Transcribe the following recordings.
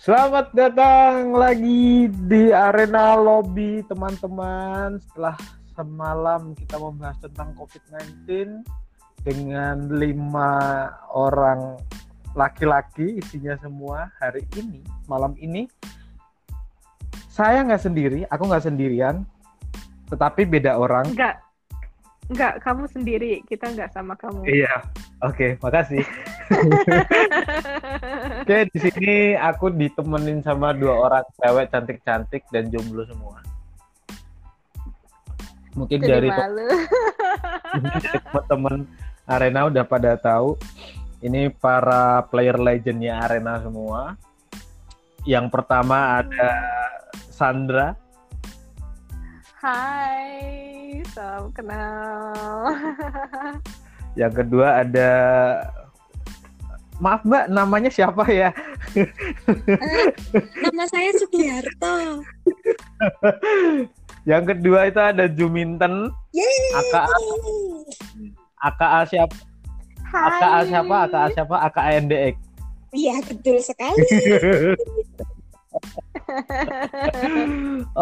Selamat datang lagi di arena lobby teman-teman. Setelah semalam kita membahas tentang COVID-19 dengan lima orang laki-laki isinya semua hari ini, malam ini saya nggak sendiri, aku nggak sendirian, tetapi beda orang. Enggak, enggak, kamu sendiri. Kita enggak sama kamu. Iya, oke, makasih. Oke, di sini aku ditemenin sama dua orang cewek cantik-cantik dan jomblo semua. Mungkin Jadi dari teman-teman Arena udah pada tahu ini para player legendnya Arena semua. Yang pertama ada Sandra, Hai, salam kenal. yang kedua ada Maaf Mbak, namanya siapa ya? Nama saya Sugiharto. Yang kedua itu ada Juminten, Yeay. AKA AKA siapa? AKA siapa? AKA siapa? AKA NDX. Iya, betul sekali.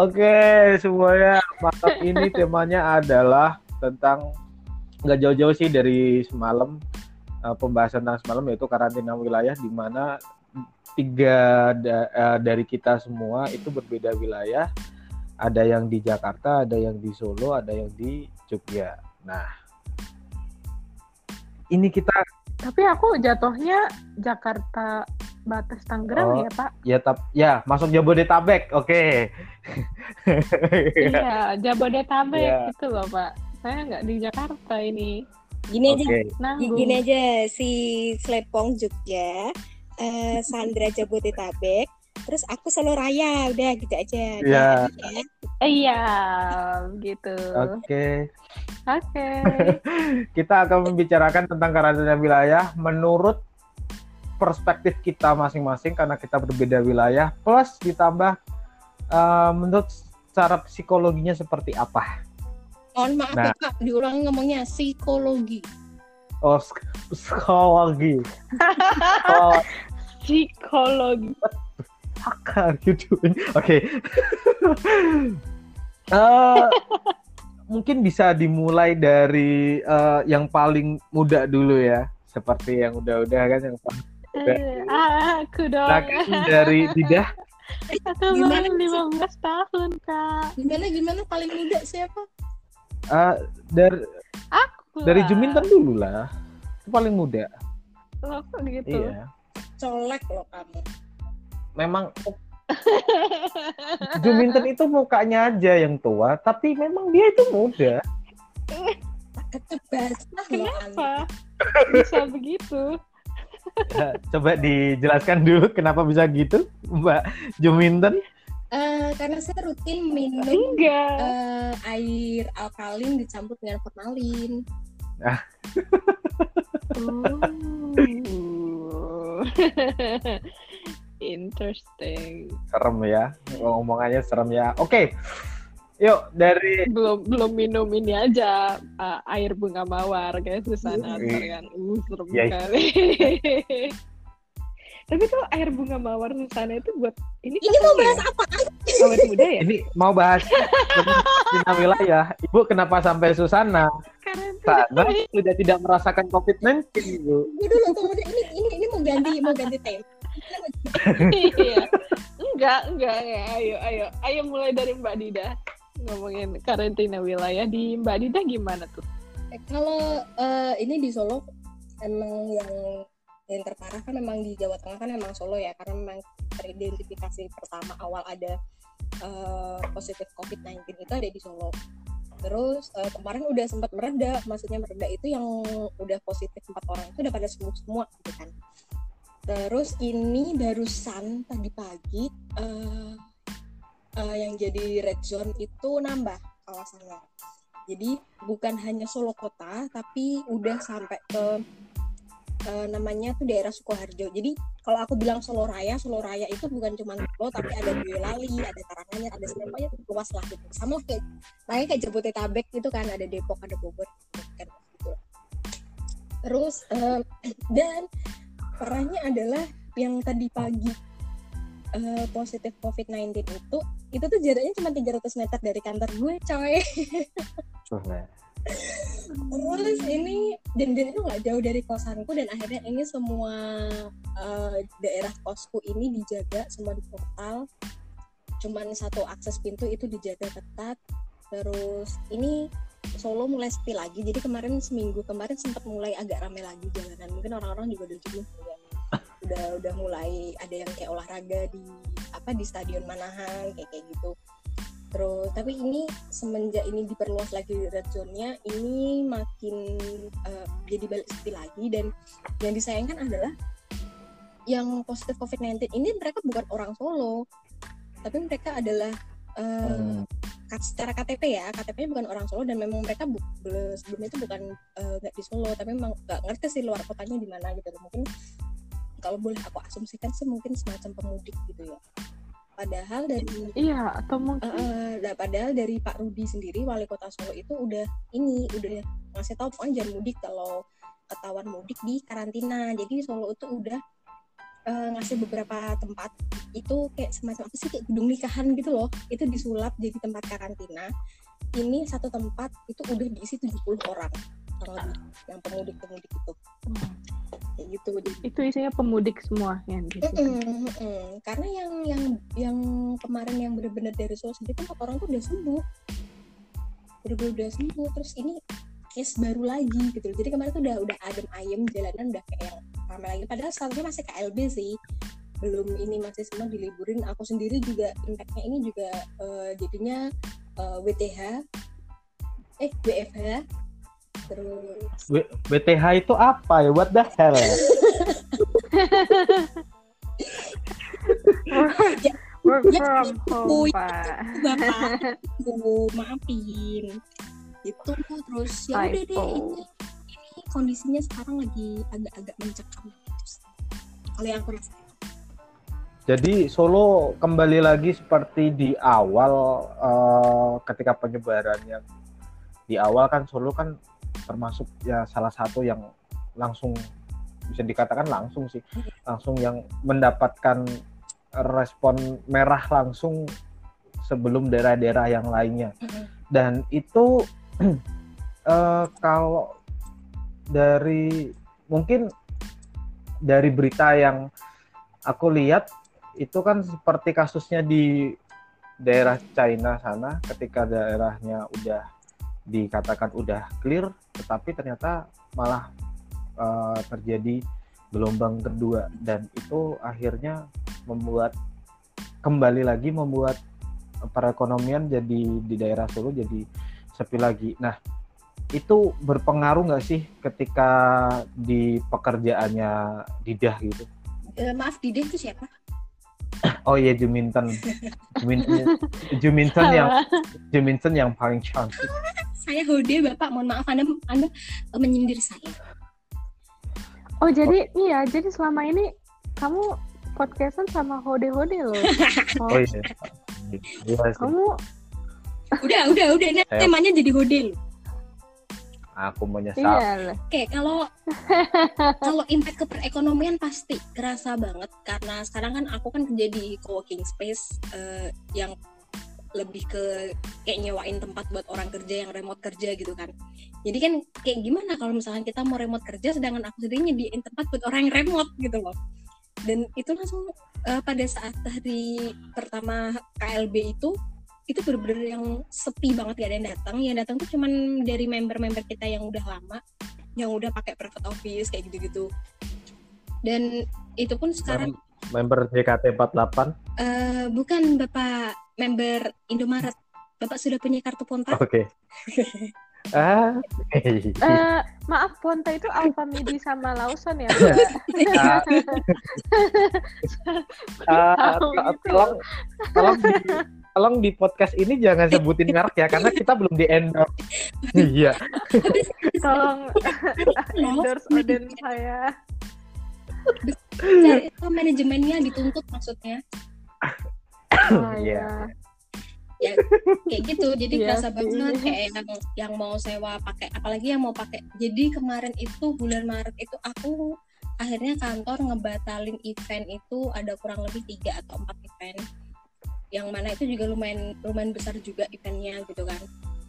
Oke, semuanya malam ini temanya adalah tentang nggak jauh-jauh sih dari semalam eh, pembahasan tentang semalam yaitu karantina wilayah di mana tiga da- eh, dari kita semua itu berbeda wilayah. Ada yang di Jakarta, ada yang di Solo, ada yang di Jogja. Nah, ini kita Tapi aku jatuhnya Jakarta batas Oh. Tangerang ya Pak. ya tap ya masuk Jabodetabek. Oke. Iya, Jabodetabek Iya. itu loh Pak. Saya nggak di Jakarta ini. Gini aja. Nanggung. gini aja si Slepong Jogja, eh, Sandra Jabodetabek, terus aku Solo Raya, udah gitu aja. Iya. Udah, ya. Iya, gitu. Oke. Oke. kita akan membicarakan tentang karantina wilayah menurut perspektif kita masing-masing karena kita berbeda wilayah plus ditambah eh, menurut cara psikologinya seperti apa Mohon maaf Nah. ya Kak, diulangi ngomongnya psikologi. oh sk- psikologi oh Psikologi. are you doing oke Eh, mungkin bisa dimulai dari eh, yang paling muda dulu ya seperti yang udah-udah kan yang paling Eh, aku dong. Silakan dari Didah Aku Gimana baru sih? 15 tahun, Kak. Gimana gimana paling muda siapa? Eh, dari Aku dari. Juminten dulu lah itu paling muda Loh, kok gitu? iya Colek loh kamu. memang Juminten itu mukanya aja yang tua tapi memang dia itu muda Anda. Kenapa? Bisa begitu? Ya, coba dijelaskan dulu kenapa bisa gitu Mbak Juminten Eh, karena saya rutin minum Enggak. eh, air alkalin dicampur dengan formalin. Oh. Interesting. serem ya ngomongannya serem ya oke yuk dari Belum belum minum ini aja uh, air bunga mawar kayak Iya. Susana ntar kan. Uh, serem Iya. sekali. Tapi tuh air bunga mawar Susana itu buat ini Ini mau apa bahas ya? apa? awet muda ya? ini mau bahas karantina wilayah ibu kenapa sampai Susana Karena sudah tidak merasakan COVID-19 ibu Gue dulu tunggu ini ini ini mau ganti mau ganti tema. iya. Enggak, enggak, enggak. Ayo, ayo. Ayo mulai dari Mbak Dida. Ngomongin karantina wilayah di Mbak Dida gimana tuh? Eh, kalau eh, ini di Solo emang yang yang terparah kan memang di Jawa Tengah kan emang Solo ya karena memang teridentifikasi pertama awal ada eh, positif COVID-19 itu ada di Solo. Terus eh, kemarin udah sempat mereda, maksudnya mereda itu yang udah positif empat orang itu udah pada sembuh semua gitu kan. Terus ini barusan tadi pagi eh, eh, yang jadi red zone itu nambah kawasannya. Jadi bukan hanya Solo kota, tapi udah sampai ke eh, namanya tuh daerah Sukoharjo. Jadi kalau aku bilang Solo Raya, Solo Raya itu bukan cuma Solo, tapi ada Boyolali, ada Karanganyar, ada semuanya luas lah gitu. Sama kayak, makanya kayak Jabodetabek gitu kan, ada Depok, ada Bogor, kan gitu. Terus eh, dan parahnya adalah yang tadi pagi eh, positif COVID-19 itu itu tuh jaraknya cuma 300 meter dari kantor gue coy. Terus ini dan dan itu nggak jauh dari kosanku dan akhirnya ini semua eh, daerah kosku ini dijaga semua di portal. Cuman satu akses pintu itu dijaga ketat. Terus ini Solo mulai sepi lagi jadi kemarin seminggu kemarin sempat mulai agak ramai lagi jalanan. Mungkin orang-orang juga udah jenuh ya. Udah udah mulai ada yang kayak olahraga di apa di stadion Manahan kayak kayak gitu. Terus tapi ini semenjak ini diperluas lagi red zone-nya ini makin eh, jadi balik sepi lagi. Dan yang disayangkan adalah yang positif COVID-19 ini mereka bukan orang Solo tapi mereka adalah eh, Hmm. secara KTP ya. KTP-nya bukan orang Solo dan memang mereka bu- bel- sebelumnya itu bukan eh, nggak di Solo tapi memang nggak ngerti sih luar kotanya di mana gitu. Mungkin kalau boleh aku asumsikan sih mungkin semacam pemudik gitu ya. Padahal dari Iya, atau mungkin Eh, nah, padahal dari Pak Rudi sendiri wali kota Solo itu udah ini udah ngasih tahu pokoknya jangan mudik kalau ketahuan mudik di karantina. Jadi Solo itu udah eh, ngasih beberapa tempat itu kayak semacam apa sih kayak gedung nikahan gitu loh. Itu disulap jadi tempat karantina. Ini satu tempat itu udah diisi 70 orang kurang lebih yang pemudik-pemudik itu Hmm. kayak gitu itu isinya pemudik semua yang di situ. Mm-mm, mm-mm. Karena yang yang yang kemarin yang benar-benar dari Solo sendiri empat orang tuh udah sembuh, benar-benar udah sembuh. Terus ini case baru lagi gitu. Jadi kemarin tuh udah udah adem ayem jalanan udah kayak yang ramai lagi. Padahal statusnya masih KLB sih, belum ini masih semua diliburin. Aku sendiri juga impactnya ini juga eh, jadinya eh, WTH, eh WFH, terus W- BTH itu apa ya? What the hell? Work Ya, from home, itu. Pak. bapak maafin itu terus ya udah deh ini, ini kondisinya sekarang lagi agak-agak mencekam gitu kalau yang aku rasa Jadi Solo kembali lagi seperti di awal eh, ketika penyebarannya. Di awal kan Solo kan termasuk ya salah satu yang langsung bisa dikatakan langsung sih, langsung yang mendapatkan respon merah langsung sebelum daerah-daerah yang lainnya. Dan itu eh, kalau dari mungkin dari berita yang aku lihat itu kan seperti kasusnya di daerah China sana ketika daerahnya udah dikatakan udah clear tetapi ternyata malah eh, terjadi gelombang kedua dan itu akhirnya membuat kembali lagi membuat perekonomian jadi di daerah Solo jadi sepi lagi. Nah, itu berpengaruh nggak sih ketika di pekerjaannya Didah gitu? Eh, maaf Dide itu siapa Oh iya Juminten. Juminten, Juminten yang Juminten yang paling cantik. Saya Hode bapak mohon maaf anda anda eh, menyindir saya Oh jadi iya jadi selama ini kamu podcastan sama hode-hode loh. Oh, Oh iya. Iya sih. Kamu udah udah udah ini Saya- temanya jadi Hode loh Aku menyesal. iya. Oke, kalau kalau impact ke perekonomian pasti kerasa banget karena sekarang kan aku kan kerja di co-working space eh, yang lebih ke kayak nyewain tempat buat orang kerja yang remote kerja gitu kan. Jadi kan kayak gimana kalau misalkan kita mau remote kerja sedangkan aku sendiri nyediain tempat buat orang yang remote gitu loh. Dan itu langsung eh, pada saat hari pertama KLB itu itu bener-bener yang sepi banget gak ada yang datang. Yang datang tuh cuman dari member-member kita yang udah lama yang udah pakai private office kayak gitu-gitu. Dan itu pun sekarang Member JKT48. eh, bukan Bapak member Indomaret. Bapak sudah punya kartu Ponta? Oke. ah. Eh, maaf Ponta itu Alfamidi sama Lawson ya. To- gitu. tolong tolong di, tolong di podcast ini jangan sebutin merek ya karena kita belum di endorse. Iya. Tolong endorse Oden saya. Itu manajemennya dituntut maksudnya. Iya. ya. kayak gitu. Jadi Iya kerasa banget kayak yang yang mau sewa pakai apalagi yang mau pakai. Jadi kemarin itu bulan Maret itu aku akhirnya kantor ngebatalin event itu ada kurang lebih tiga atau empat event. Yang mana itu juga lumayan lumayan besar juga eventnya gitu kan.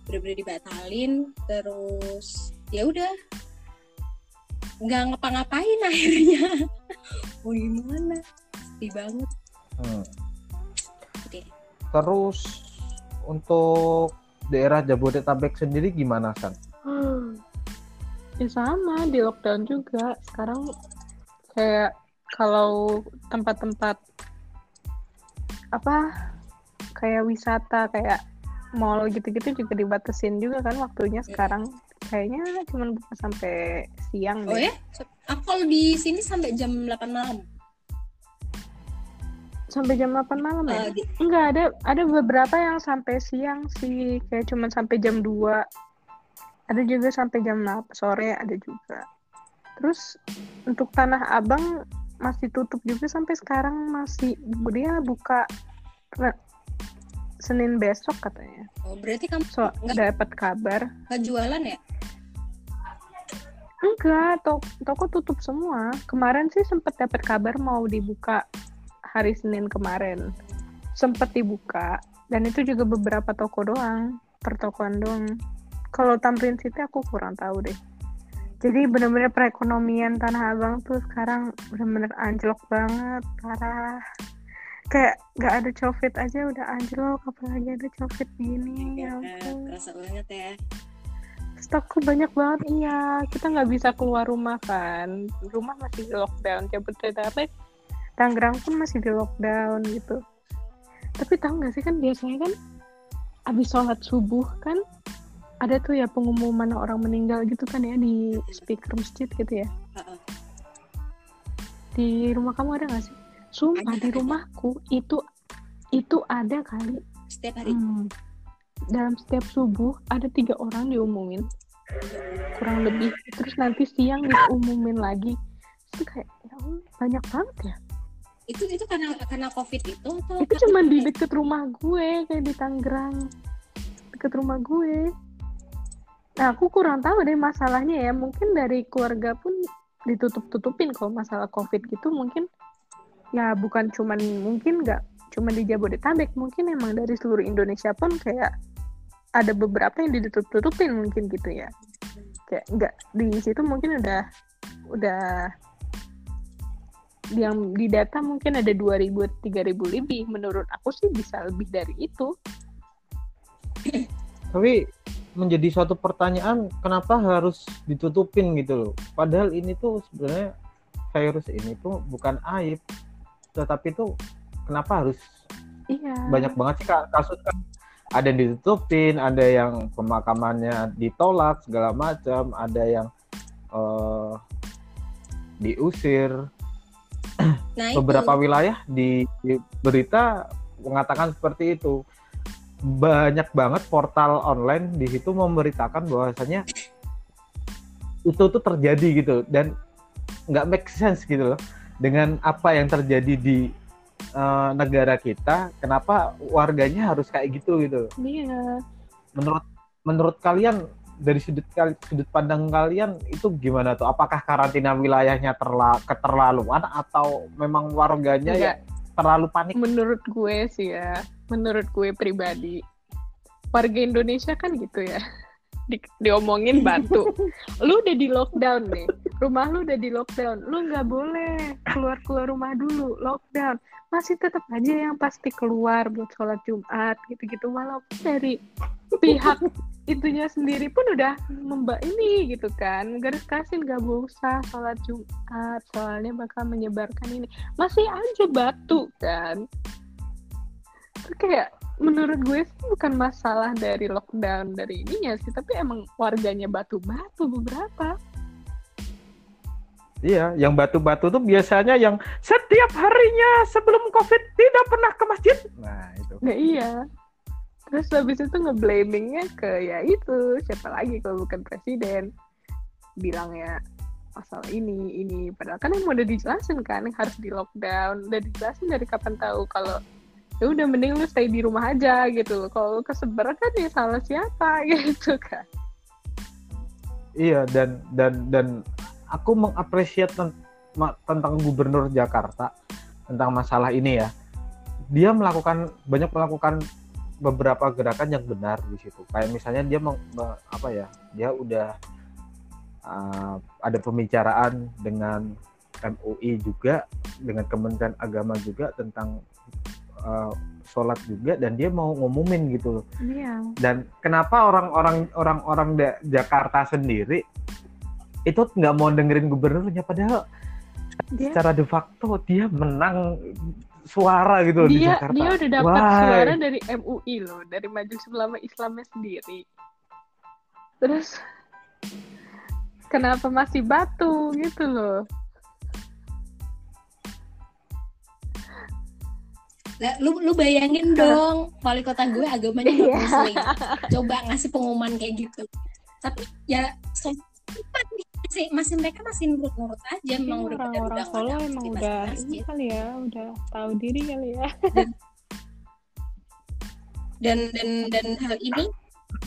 Bener-bener dibatalin terus ya udah nggak ngapa-ngapain akhirnya mau gimana sedih banget Hmm. Oke. Terus untuk daerah Jabodetabek sendiri gimana San? ya sama di lockdown juga sekarang kayak kalau tempat-tempat apa kayak wisata kayak mall gitu-gitu juga dibatasin juga kan waktunya sekarang kayaknya cuma buka sampai siang oh deh. ya? Aku kalau di sini sampai jam 8 malam. Sampai jam 8 malam ya? Eh, di- enggak ada ada beberapa yang sampai siang sih. Kayak cuma sampai jam 2 ada juga sampai jam 8 sore ada juga. Terus untuk tanah abang masih tutup juga sampai sekarang masih dia buka Senin besok katanya. Oh, berarti kamu so dapat kabar. nggak jualan ya enggak to- toko tutup semua. Kemarin sih sempat dapat kabar mau dibuka hari Senin kemarin. Sempat dibuka dan itu juga beberapa toko doang pertokoan doang. Kalau Tamrin City aku kurang tahu deh. Jadi bener-bener perekonomian Tanah Abang tuh sekarang bener-bener anjlok banget parah. Kayak nggak ada covid aja udah anjlok apalagi ada covid gini ya ya, ampun. kerasa banget ya stokku banyak banget. Iya kita nggak bisa keluar rumah kan. Rumah masih di lockdown. Jabodetabek Tangerang pun masih di lockdown gitu. Tapi tahu nggak sih kan biasanya kan abis sholat subuh kan ada tuh ya pengumuman orang meninggal gitu kan ya di speaker masjid gitu ya. Di rumah kamu ada nggak sih? Sumpah Ada, di ada. rumahku itu itu ada kali. Setiap hari. Hmm. Dalam setiap subuh ada tiga orang diumumin. Kurang lebih. Terus nanti siang diumumin lagi. Itu kayak ya Allah, banyak banget ya. Itu itu karena karena covid itu atau itu cuma di deket rumah gue kayak di Tangerang. Deket rumah gue. Nah aku kurang tahu deh masalahnya ya. Mungkin dari keluarga pun ditutup tutupin kalau masalah covid gitu. Mungkin ya bukan cuman mungkin nggak cuma di Jabodetabek. Mungkin emang dari seluruh Indonesia pun kayak ada beberapa yang ditutup tutupin mungkin gitu ya. Kayak nggak di situ mungkin udah udah yang di data mungkin ada 2000 3000 lebih. Menurut aku sih bisa lebih dari itu. Tapi menjadi suatu pertanyaan kenapa harus ditutupin gitu loh. Padahal ini tuh sebenarnya virus ini tuh bukan aib, tetapi tuh kenapa harus iya. banyak banget sih kasus kan ada yang ditutupin, ada yang pemakamannya ditolak segala macam, ada yang eh, diusir. nah Beberapa itu wilayah di, di berita mengatakan seperti itu. Banyak banget portal online di situ memberitakan bahwasanya itu tuh terjadi gitu dan nggak make sense gitu loh dengan apa yang terjadi di eh, negara kita. Kenapa warganya harus kayak gitu gitu? iya menurut menurut kalian dari sudut sudut pandang kalian itu gimana tuh? Apakah karantina wilayahnya terla keterlaluan atau memang warganya Enggak. ya terlalu panik? menurut gue sih ya menurut gue pribadi warga Indonesia kan gitu ya di, diomongin batu. Lu udah di lockdown nih. Rumah lu udah di lockdown. Lu nggak boleh keluar keluar rumah dulu. Lockdown. Masih tetap aja yang pasti keluar buat sholat Jumat gitu-gitu. Walaupun dari pihak itunya sendiri pun udah memba ini gitu kan. Garis kasih nggak usah sholat Jumat. Soalnya bakal menyebarkan ini. Masih aja batu kan kayak menurut gue sih bukan masalah dari lockdown dari ininya sih tapi emang warganya batu-batu beberapa. Iya, yang batu-batu tuh biasanya yang setiap harinya sebelum COVID tidak pernah ke masjid. Nah, itu. nggak iya. Terus habis itu ngeblamingnya ke ya itu siapa lagi kalau bukan presiden. Bilangnya masalah ini ini. Padahal kan yang udah dijelasin kan yang harus di lockdown. Udah dijelasin dari kapan tahu kalau ya udah mending lu stay di rumah aja gitu. Kalau lu kesebar kan ya salah siapa gitu kan. Iya, dan dan dan aku mengapresiasi ma- tentang gubernur Jakarta tentang masalah ini ya. Dia melakukan banyak melakukan beberapa gerakan yang benar di situ. Kayak misalnya dia meng- me- apa ya dia udah uh, ada pembicaraan dengan MUI juga dengan Kementerian Agama juga tentang uh, sholat juga dan dia mau ngumumin gitu loh Iya. dan kenapa orang-orang orang-orang Jakarta sendiri itu nggak mau dengerin gubernurnya padahal Dia secara de facto dia menang suara gitu loh di dia Jakarta. dia udah dapat Why? suara dari MUI loh, dari Majelis Ulama Islamnya sendiri. Terus kenapa masih batu gitu loh? Lah, lu lu bayangin dong wali kota gue agamanya Iya. nggak muslim coba ngasih pengumuman kayak gitu tapi ya so- masih masih mereka masih nurut-nurut aja memang udah pada orang-orang udah Solo emang udah ini kali ya, udah tahu diri kali ya. dan dan dan hal ini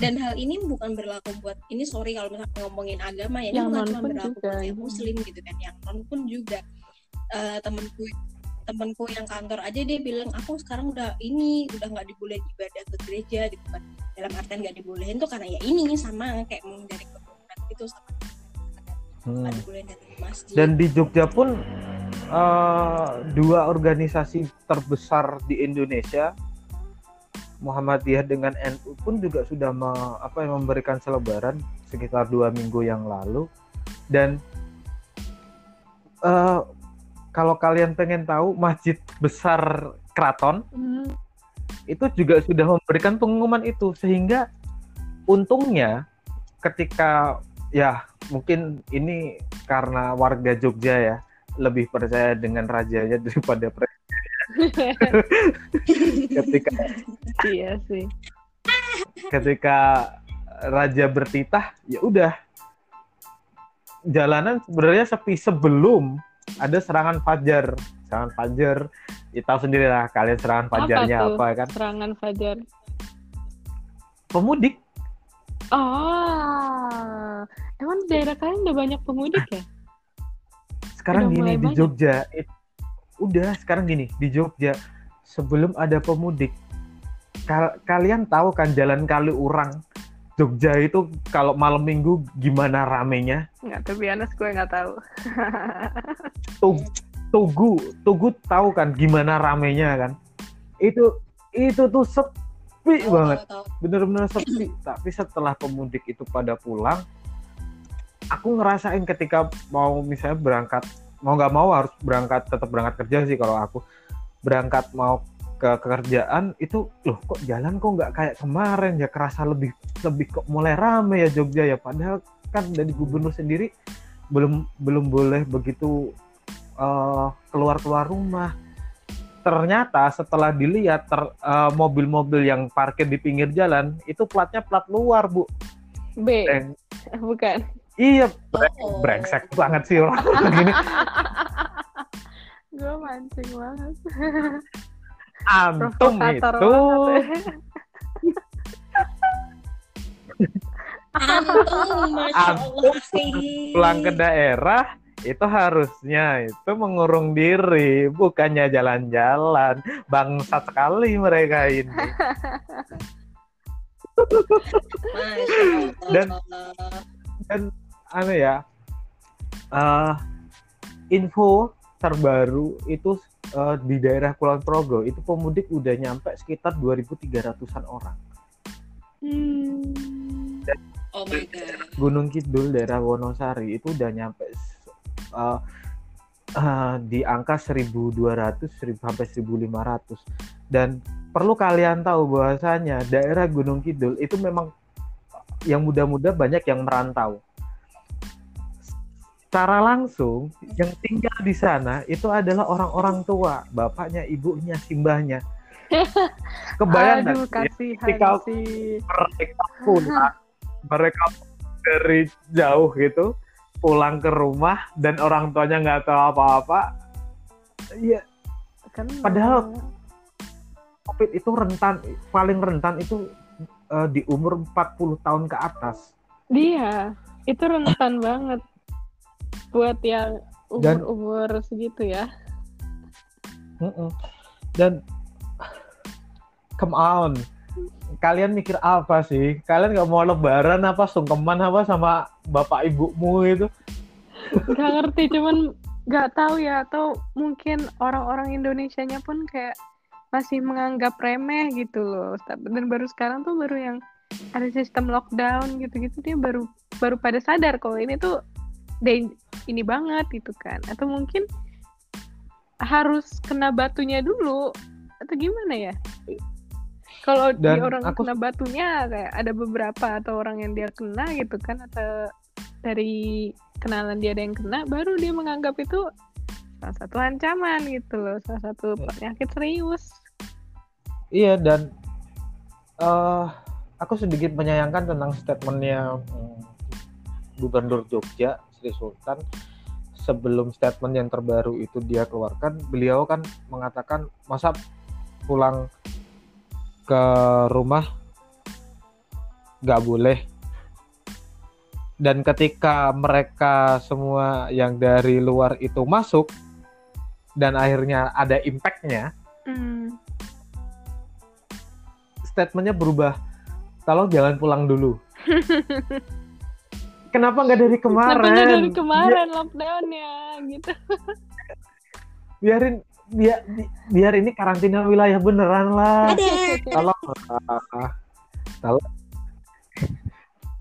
dan hal ini bukan berlaku buat ini sorry kalau misalnya ngomongin agama ya ini Yang bukan non cuma berlaku juga, buat yang iya. muslim gitu kan yang non pun juga Eh, temenku temenku yang kantor aja dia bilang aku sekarang udah ini udah nggak dibolehin ibadah ke gereja gitu kan. Dalam artian nggak dibolehin tuh karena ya ini sama kayak menghindari kerumunan gitu sama Hmm. dibolehin ke masjid. Dan di Jogja pun eh, dua organisasi terbesar di Indonesia Muhammadiyah dengan NU pun juga sudah me- apa ya, memberikan selebaran sekitar dua minggu yang lalu. Dan eh, kalau kalian pengen tahu masjid besar keraton Hmm, itu juga sudah memberikan pengumuman itu. Sehingga untungnya ketika ya mungkin ini karena warga Jogja ya lebih percaya dengan rajanya daripada presiden. Ketika iya sih. ketika raja bertitah ya udah. Jalanan sebenarnya sepi sebelum ada serangan fajar serangan fajar ya tahu sendiri lah kalian serangan fajarnya tuh? apa kan Serangan fajar. pemudik Oh, emang daerah kalian udah banyak pemudik ya? sekarang Udah gini di. Jogja it- udah sekarang gini di Jogja sebelum ada pemudik kal- kalian tahu kan jalan kali orang Jogja itu kalau malam minggu gimana ramenya? Nggak, tuh biasa gue nggak tahu. Tug- Tugu Tugu tahu kan gimana ramenya kan? Itu itu tuh sepi Tahu, banget. bener-bener sepi. Tapi setelah pemudik itu pada pulang aku ngerasain ketika mau misalnya berangkat mau nggak mau harus berangkat tetap berangkat kerja sih kalau aku. Berangkat mau ke kerjaan itu loh kok jalan kok nggak kayak kemarin? Ya kerasa lebih lebih kok mulai rame ya Jogja ya. Padahal kan dari gubernur sendiri belum belum boleh begitu eh, keluar keluar rumah. Ternyata setelah dilihat ter- eh, mobil-mobil yang parkir di pinggir jalan itu platnya plat luar bu. B, Eh, bukan. iya Oh. brengsek banget sih orang gini Gue mancing banget. Antum itu banget. Antum, pulang ke daerah itu harusnya itu mengurung diri bukannya jalan-jalan bangsat sekali mereka ini Allah. Dan- anu ya eh, info terbaru itu eh, di daerah Kulon Progo itu pemudik udah nyampe sekitar 2.300an orang Hmm. oh my god. Gunung Kidul daerah Wonosari itu udah nyampe uh, uh, di angka 1200 1000 sampai 1500 dan perlu kalian tahu bahwasanya daerah Gunung Kidul itu memang yang muda-muda banyak yang merantau secara langsung yang tinggal di sana itu adalah orang-orang tua bapaknya ibunya simbahnya. Kebayang Aduh, ketika- sih. mereka pulang mereka dari jauh gitu pulang ke rumah dan orang tuanya nggak tahu apa-apa. Iya. Kan Padahal- covid itu rentan paling rentan itu eh, di umur 40 tahun ke atas. Dia itu rentan banget buat yang Dan- umur-umur segitu ya. Dan come on, kalian mikir apa sih? Kalian nggak mau lebaran apa sungkeman apa sama bapak ibumu itu? Gak ngerti, cuman gak tahu ya atau mungkin orang-orang Indonesianya pun kayak masih menganggap remeh gitu loh. Dan baru sekarang tuh baru yang ada sistem lockdown gitu-gitu dia baru baru pada sadar kalau ini tuh dan ini banget gitu kan. Atau mungkin harus kena batunya dulu atau gimana ya? Kalau di orang aku- kena batunya kayak ada beberapa atau orang yang dia kena gitu kan atau dari kenalan dia ada yang kena baru dia menganggap itu salah satu ancaman gitu loh salah satu penyakit serius Iya dan eh aku sedikit menyayangkan tentang statementnya mm, Gubernur Jogja Sri Sultan sebelum statement yang terbaru itu dia keluarkan beliau kan mengatakan masa pulang ke rumah nggak boleh dan ketika mereka semua yang dari luar itu masuk dan akhirnya ada impactnya Hmm. statementnya berubah. Tolong jangan pulang dulu. Kenapa nggak dari kemarin? Kenapa nggak dari kemarin lockdownnya gitu Biarin biar biar ini karantina wilayah beneran lah. Tolong lah. Tolong.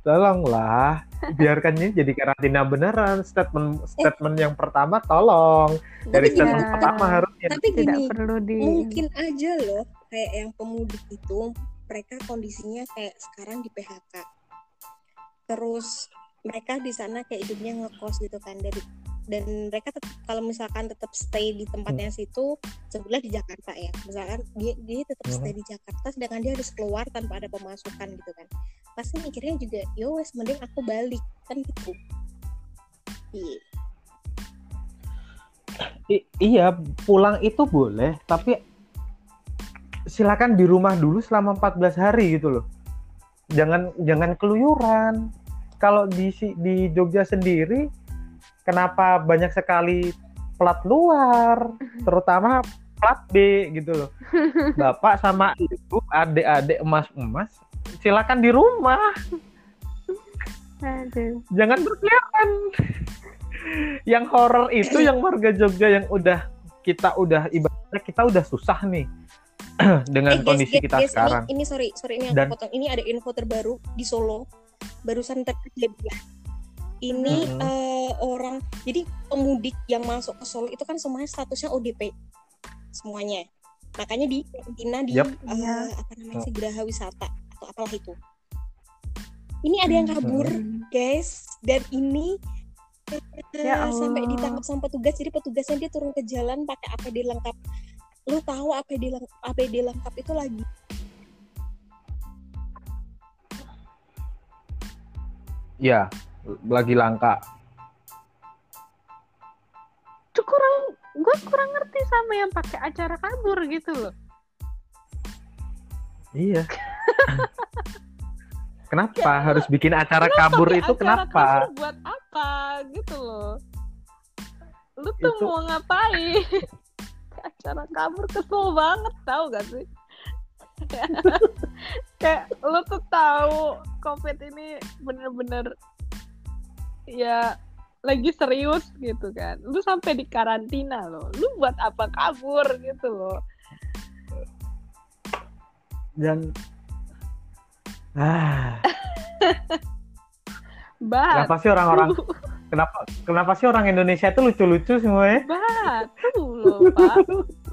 Tolonglah, biarkan ini jadi karantina beneran. Statement statement yang pertama tolong. Dari Tapi statement gini- pertama harusnya. Tapi tidak gini, perlu di mungkin aja loh kayak yang pemudik itu mereka kondisinya kayak sekarang di PHK. Terus mereka di sana kayak hidupnya ngekos gitu kan. Dari dan mereka tetap kalau misalkan tetap stay di tempatnya situ sebelah di Jakarta ya. Misalkan dia dia tetap Hmm. stay di Jakarta sedangkan dia harus keluar tanpa ada pemasukan gitu kan. Pasti mikirnya juga yo wes mending aku balik. Kan gitu. Iya. I- iya, pulang itu boleh, tapi silakan di rumah dulu selama 14 hari gitu loh. Jangan jangan keluyuran. Kalau di di Jogja sendiri kenapa banyak sekali plat luar, terutama plat B gitu loh. Bapak sama ibu, adik-adik emas-emas, silakan di rumah. Aduh. jangan berkeliaran. yang horor itu yang warga Jogja yang udah kita udah ibaratnya kita udah susah nih dengan Eh, guys, kondisi guys, kita guys, sekarang. Ini, ini sorry, sorry ini aku Dan- potong. Ini ada info terbaru di Solo. Barusan terjadi. Ini Mhm. eh, orang, jadi pemudik yang masuk ke Solo itu kan semuanya statusnya ODP, semuanya. Makanya di karantina di Yap. eh, Iya. apa namanya sih Geraha Wisata atau apalah itu. Ini ada yang kabur, Hmm. guys, dan ini eh, Ya sampai Allah. ditangkap sama petugas. Jadi petugasnya dia turun ke jalan pakai APD lengkap. Lu tahu APD lengkap, APD lengkap itu lagi Iya, lagi langka. Itu kurang gue kurang ngerti sama yang pakai acara kabur gitu loh Iya. kenapa harus bikin acara kabur Pakai itu acara kenapa? kabur buat apa gitu loh lu tuh Itu- mau ngapain acara kabur kesel banget tau gak sih kayak lu tuh tahu covid ini bener-bener ya lagi serius gitu kan. Lu sampai di karantina loh. Lu buat apa kabur gitu loh. Dan ah, bat kenapa sih orang-orang kenapa kenapa sih orang Indonesia itu lucu-lucu semuanya? batu loh pak.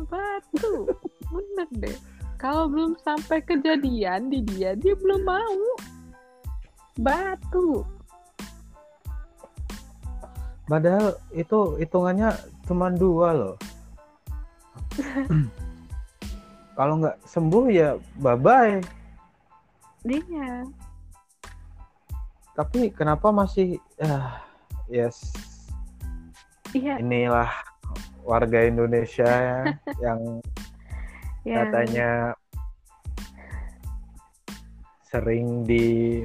Batu. Bener deh kalau belum sampai kejadian di dia dia belum mau. Batu. Padahal itu hitungannya cuma dua loh. Kalau nggak sembuh ya bye bye. dia Tapi kenapa masih ah, yes. Iya. Inilah warga Indonesia ya, yang ya katanya sering di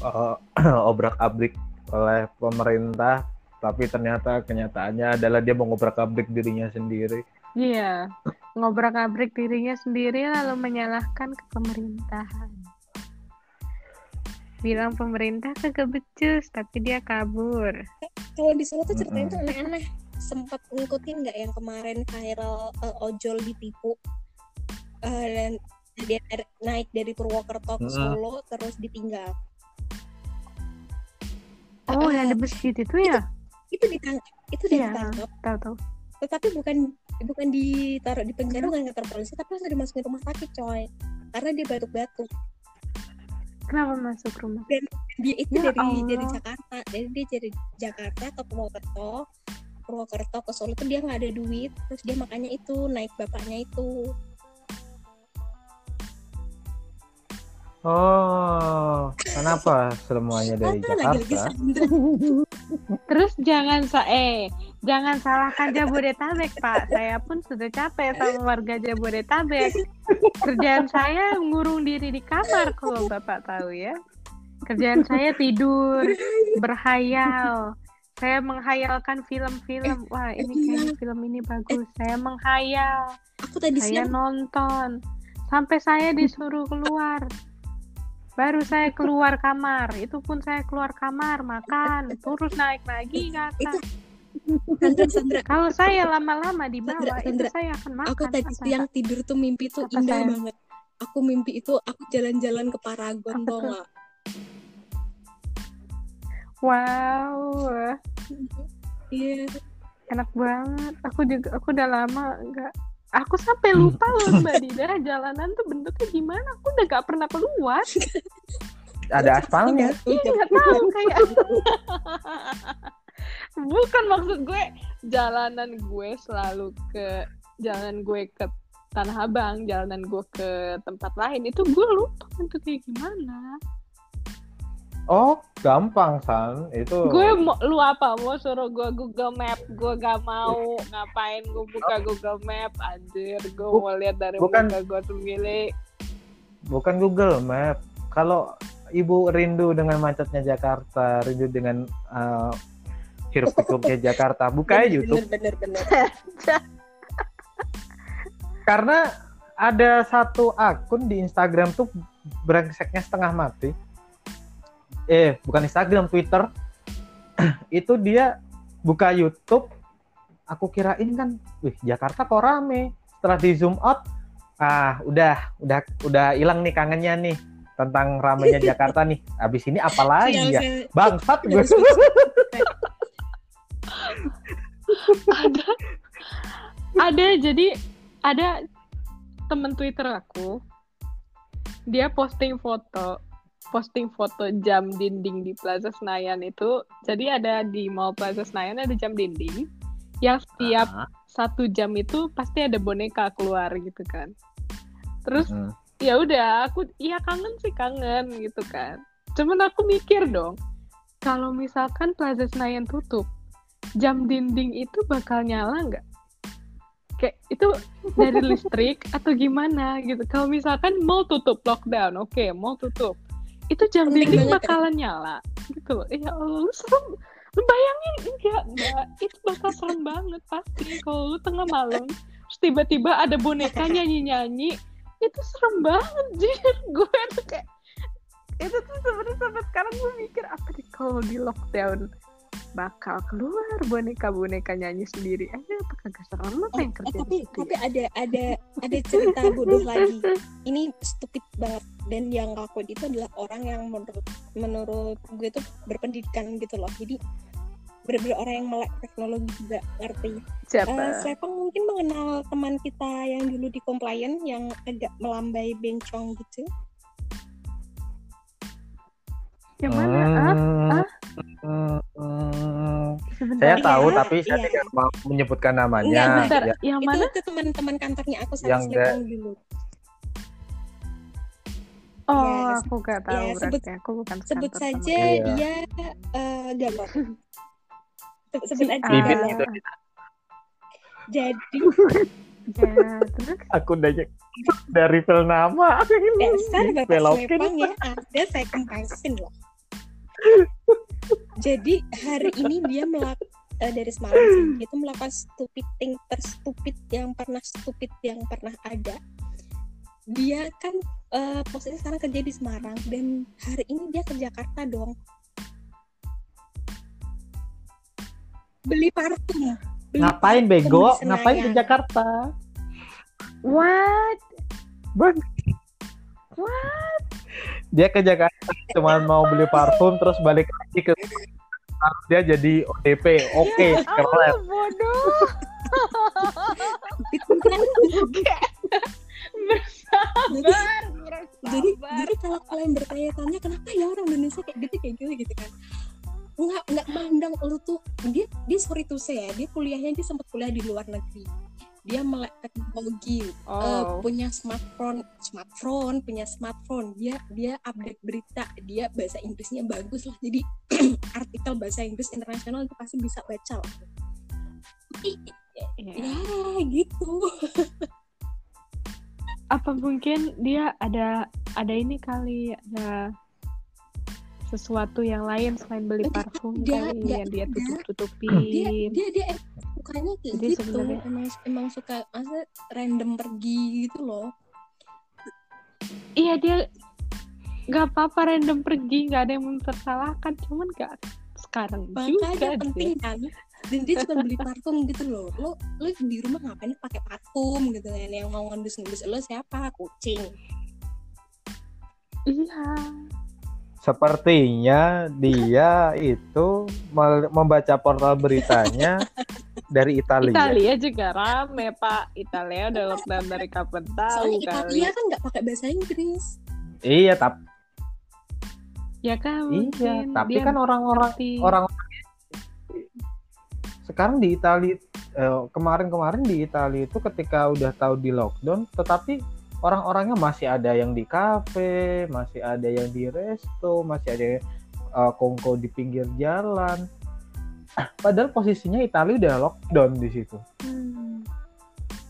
obrak abrik oleh pemerintah tapi ternyata kenyataannya adalah dia mau ngobrak-abrik dirinya sendiri. Iya, ngobrak-abrik dirinya sendiri lalu menyalahkan ke pemerintahan. Bilang pemerintah kagak becus, tapi dia kabur. kalau di Solo tuh ceritanya Mm-mm. tuh aneh-aneh sempat ngikutin nggak yang kemarin viral eh, ojol ditipu Eh, dan dia naik dari Purwokerto ke. Solo terus ditinggal Oh, Ah, yang di masjid itu ya? itu ditangkap itu Iya. ditangkap Tahu-tahu. tetapi bukan bukan ditaruh di penjara bukan kantor polisi tapi langsung dimasukin rumah sakit coy karena dia batuk-batuk Kenapa masuk rumah? dia itu Ya dari dari. Jakarta jadi dia dari Jakarta ke Purwokerto Purwokerto ke Solo tuh dia nggak ada duit terus dia makanya itu naik bapaknya itu Oh, kenapa semuanya dari Jakarta? Terus jangan sa eh jangan salahkan Jabodetabek, Pak. Saya pun sudah capek sama warga Jabodetabek. Kerjaan saya ngurung diri di kamar kalau Bapak tahu ya. Kerjaan saya tidur, berhayal. Saya menghayalkan film-film. Wah, ini kayaknya film ini bagus. Saya menghayal. aku tadi Saya siang nonton. Sampai saya disuruh keluar. Baru saya keluar kamar. Itu pun saya keluar kamar, makan, terus naik lagi. Itu- Sandra Sandra Kalau saya lama-lama di bawah, Sandra, itu Sandra, saya akan makan. aku tadi Apa, siang tidur tuh mimpi tuh Apa indah sayang? banget aku mimpi itu aku jalan-jalan ke Paragon tau tuh? Nggak Wow, iya enak banget. Aku juga, aku udah lama enggak. Aku sampai lupa loh Mbak Dida, jalanan tuh bentuknya gimana. Aku udah gak pernah keluar. Ada aspalnya. Iya nggak tahu kayak. Bukan maksud gue jalanan gue selalu ke jalan gue ke Tanah Abang, jalanan gue ke tempat lain itu gue lupa bentuknya gimana. Oh, gampang san. Itu Gue mau lu apa mau suruh gue Google Map, gue gak mau ngapain gue buka Google Map anjir, gue Bu- mau lihat dari bukan- muka gue sendiri. bukan Google Map. Kalau ibu rindu dengan macetnya Jakarta, rindu dengan uh, hiruk pikuknya Jakarta, buka aja YouTube. bener bener bener Karena ada satu akun di Instagram tuh brengseknya setengah mati. Eh, bukan Instagram, Twitter. itu dia buka YouTube. Aku kirain kan, wih Jakarta kok rame. Setelah di zoom out, ah udah, udah, udah hilang nih kangennya nih tentang ramenya Jakarta nih. Abis ini apa lagi ya? Bangsat gue. ada ada jadi ada temen Twitter aku dia posting foto posting foto jam dinding di Plaza Senayan itu. Jadi ada di Mall Plaza Senayan ada jam dinding yang setiap Ah, satu jam itu pasti ada boneka keluar gitu kan. Terus hmm. ya udah aku iya kangen sih kangen gitu kan. Cuman aku mikir dong kalau misalkan Plaza Senayan tutup jam dinding itu bakal nyala nggak? Kayak itu dari listrik atau gimana gitu. Kalau misalkan mau tutup lockdown oke mau tutup itu jam dinding ya. bakalan nyala gitu. Loh ya Allah lu serem. Lu bayangin enggak enggak. Itu bakal serem banget pasti kalau lu tengah malam terus tiba-tiba ada boneka nyanyi-nyanyi. Itu serem banget jir gue tuh kayak itu tuh sebenarnya sampai sekarang gue mikir apa nih kalau di lockdown bakal keluar boneka-boneka nyanyi sendiri. Aja apa kagak serem? Apa Oh, yang eh, kerja tapi di situ tapi ya? ada ada ada cerita bodoh lagi. Ini stupid banget. Dan yang ngelakuin itu adalah orang yang menurut menurut gue tuh berpendidikan gitu loh. Jadi bener-bener orang yang melek teknologi juga ngerti? Siapa? Eh, Slepeng mungkin mengenal teman kita yang dulu di compliant yang agak melambai bencong gitu yang mana ah Hmm, Ah? hmm, hmm. Saya Iya, tahu tapi saya iya. tidak mau menyebutkan namanya. Enggak, Ya, yang itu mana itu teman-teman kantornya aku sama Yang dulu oh Yes. aku gak tahu Ya, sebut- berarti aku bukan sebut saja Iya. dia eh Gatot Se- sebut Si aja. Bibit itu. jadi ya terus Aku udah dari film nama. dasar bapak Belokin. Slepeng ya ada saya kempasin loh jadi hari ini dia melak eh, dari Semarang sih dia tuh melakukan stupid thing terstupid yang pernah stupid yang pernah ada dia kan eh, posisi sekarang kerja di Semarang dan hari ini dia ke Jakarta dong beli parfum beli Ngapain parfum bego? Ngapain di Jakarta? What? Bang. Dia ke Jakarta cuma mau beli parfum terus balik lagi ke dia jadi ODP. Oke, keren. Oh, bodoh. Itu kan Bersabar, jadi jadi kalau kalian bertanya-tanya kenapa ya orang Indonesia kayak gitu kayak gitu gitu kan nggak nggak mandang lu tuh dia dia sorry to say ya dia kuliahnya dia sempat kuliah di luar negeri dia melek teknologi eh, Oh. punya smartphone smartphone punya smartphone dia dia update berita dia bahasa Inggrisnya bagus lah jadi artikel bahasa Inggris internasional itu pasti bisa baca lah Iya. ya gitu Apa mungkin dia ada ada ini kali ada sesuatu yang lain selain beli Enggak, parfum enggak, kali enggak, yang dia enggak. tutup dia tutupin. dia dia sukanya kayak Jadi gitu sebenarnya- emang emang suka masa random pergi gitu loh Iya dia nggak apa-apa random pergi nggak ada yang mempersalahkan cuman nggak sekarang juga makanya deh. penting kan dan dia cuma beli parfum gitu loh lo lo di rumah ngapain pakai parfum gitu kan yang mau ngendus-ngendus lo siapa kucing Iya. Sepertinya dia itu membaca portal beritanya dari Italia. Italia juga rame pak. Italia udah lockdown dari kapan tahu soalnya kali. Italia kan nggak pakai bahasa Inggris Iya, tapi Ya kan iya, tapi dia kan orang-orang orang sekarang di Italia eh, kemarin-kemarin di Italia itu ketika udah tahu di lockdown, tetapi orang-orangnya masih ada yang di kafe, masih ada yang di resto, masih ada yang eh, kongko di pinggir jalan. Padahal posisinya Italia udah lockdown di situ. Hmm.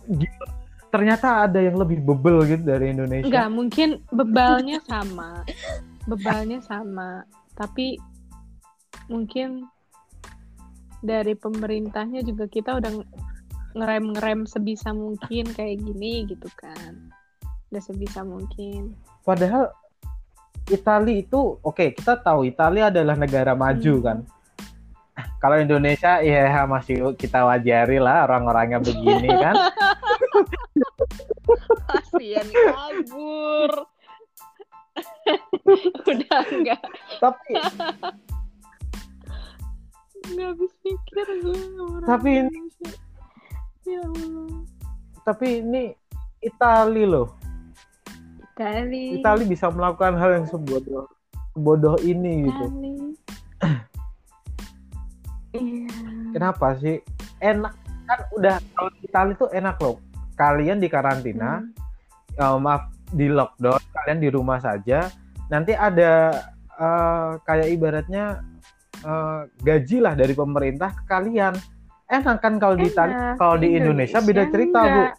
Gila. Ternyata ada yang lebih bebel gitu dari Indonesia. Enggak, mungkin bebalnya sama. Bebalnya sama. Tapi mungkin dari pemerintahnya juga kita udah ngerem-ngerem sebisa mungkin kayak gini gitu kan. Udah sebisa mungkin. Padahal Italia itu oke kita tahu Italia adalah negara maju Hmm. kan. Kalau Indonesia ya masih kita wajari lah orang-orangnya begini kan. Kasian kabur. udah enggak tapi enggak habis pikir gue orang Tapi ini- Indonesia. ya Allah. tapi ini Italia loh. Kali. Italia bisa melakukan hal yang sebodoh bodoh ini gitu. Iya. Kenapa sih? Enak kan udah kalau di Italia tuh enak loh. Kalian di karantina, Hmm. eh, maaf di lockdown, kalian di rumah saja. Nanti ada eh, kayak ibaratnya eh, gaji lah dari pemerintah ke kalian. Enak kan kalau di Italia, Enak. kalau di Indonesia, beda cerita bu. enggak.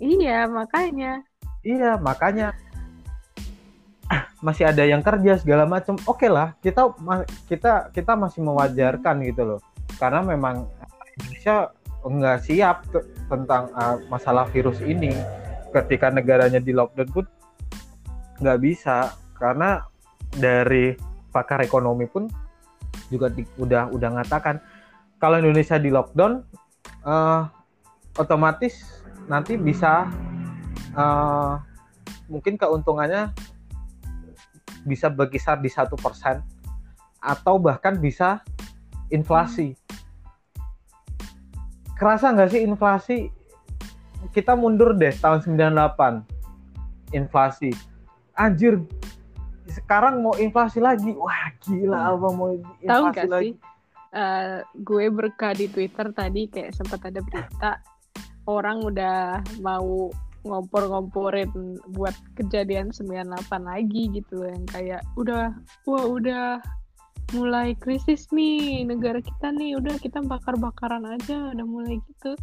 Iya, makanya. Iya makanya masih ada yang kerja segala macam. Oke lah, kita kita kita masih mewajarkan gitu loh. Karena memang Indonesia nggak siap te- tentang uh, masalah virus ini. Ketika negaranya di lockdown pun nggak bisa karena dari pakar ekonomi pun juga di- udah udah ngatakan kalau Indonesia di lockdown eh, otomatis nanti bisa eh, mungkin keuntungannya bisa berkisar di satu persen atau bahkan bisa inflasi. Kerasa nggak sih inflasi? Kita mundur deh tahun 98 inflasi. Anjir, sekarang mau inflasi lagi. Wah gila apa mau inflasi Tahu nggak lagi? sih? eh, gue berka di Twitter tadi kayak sempat ada berita orang udah mau ngompor-ngomporin buat kejadian 98 lagi gitu yang kayak udah wah udah mulai krisis nih negara kita nih udah kita bakar-bakaran aja udah mulai gitu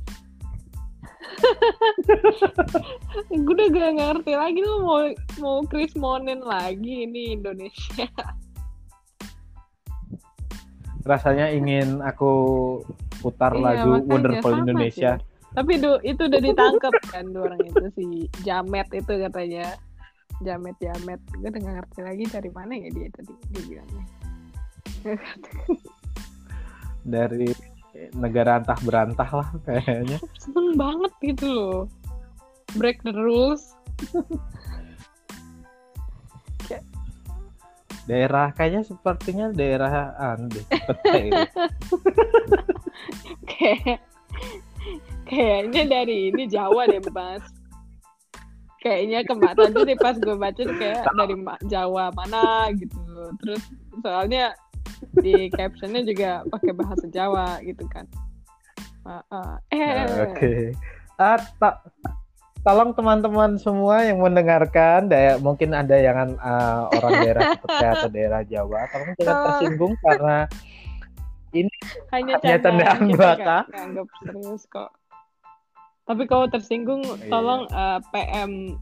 gue udah gak ngerti lagi lu mau mau krismonin lagi ini Indonesia rasanya ingin aku putar Iya, lagu Wonderful Indonesia. sih. Tapi itu, itu udah ditangkap kan dua orang itu si Jamet itu katanya. Jamet Jamet. Gue udah gak ngerti lagi dari mana ya dia tadi dia bilangnya. dari negara antah berantah lah kayaknya. Seneng banget gitu loh. Break the rules. Daerah kayaknya sepertinya daerah ande pete itu. Kayak kayaknya dari ini Jawa deh mas. Kayaknya kemarin deh pas gue baca tuh kayak dari Jawa mana gitu. Terus soalnya di captionnya juga pakai bahasa Jawa gitu kan. Ah, ah. Eh, Nah, Oke. Ah, ta- tolong teman-teman semua yang mendengarkan, daya, mungkin ada yang ah, orang daerah seperti atau daerah Jawa, tolong jangan Tolong. tersinggung karena hanya hanya candaan belaka. nggak nganggap serius kok. Tapi kalau tersinggung, Iya. tolong eh, PM